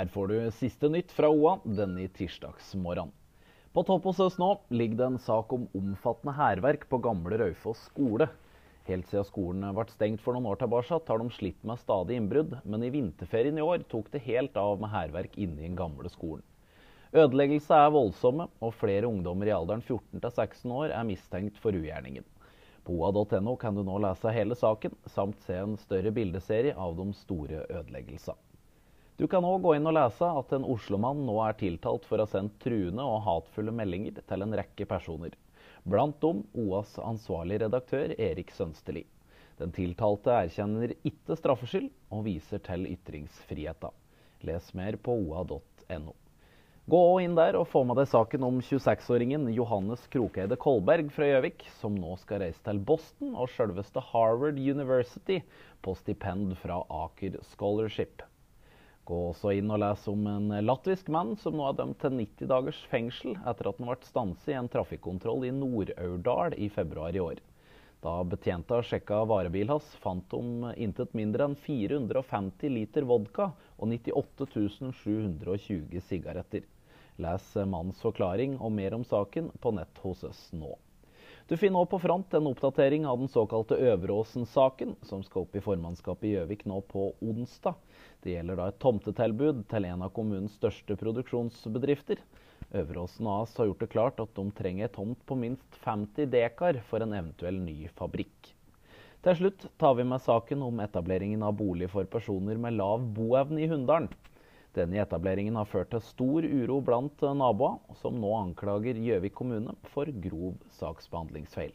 Her får du siste nytt fra OA denne tirsdagsmorgenen. På topp hos oss nå ligger det en sak om omfattende hærverk på gamle Raufoss skole. Helt siden skolen ble stengt for noen år tilbake, har de slitt med stadig innbrudd, men i vinterferien i år tok det helt av med hærverk inne i den gamle skolen. Ødeleggelser er voldsomme, og flere ungdommer i alderen 14 til 16 år er mistenkt for ugjerningen. På oa.no kan du nå lese hele saken, samt se en større bildeserie av de store ødeleggelsene. Du kan òg gå inn og lese at en Oslo-mann nå er tiltalt for å ha sendt truende og hatefulle meldinger til en rekke personer. Blant dem OAs ansvarlig redaktør Erik Sønsteli. Den tiltalte erkjenner ikke straffskyld og viser til ytringsfriheten. Les mer på oa.no. Gå inn der og få med deg saken om 26-åringen Johannes Krokeide Kolberg fra Gjøvik, som nå skal reise til Boston og selveste Harvard University på stipend fra Aker Scholarship. Gå også inn og les om en latvisk mann som nå er dømt til 90 dagers fengsel etter at han ble stanset i en trafikkontroll i Nord-Aurdal i februar i år. Da betjenta sjekka varebilen hans, fant de intet mindre enn 450 liter vodka og 98 720 sigaretter. Les mannens forklaring og mer om saken på nett hos oss nå. Du finner også på front en oppdatering av den såkalte Øveråsen-saken, som skal opp i formannskapet i Gjøvik nå på onsdag. Det gjelder da et tomtetilbud til en av kommunens største produksjonsbedrifter. Øveråsen AS har gjort det klart at de trenger et tomt på minst 50 dekar for en eventuell ny fabrikk. Til slutt tar vi med saken om etableringen av bolig for personer med lav boevne i Hunndalen. Denne etableringen har ført til stor uro blant naboer, som nå anklager Gjøvik kommune for grov saksbehandlingsfeil.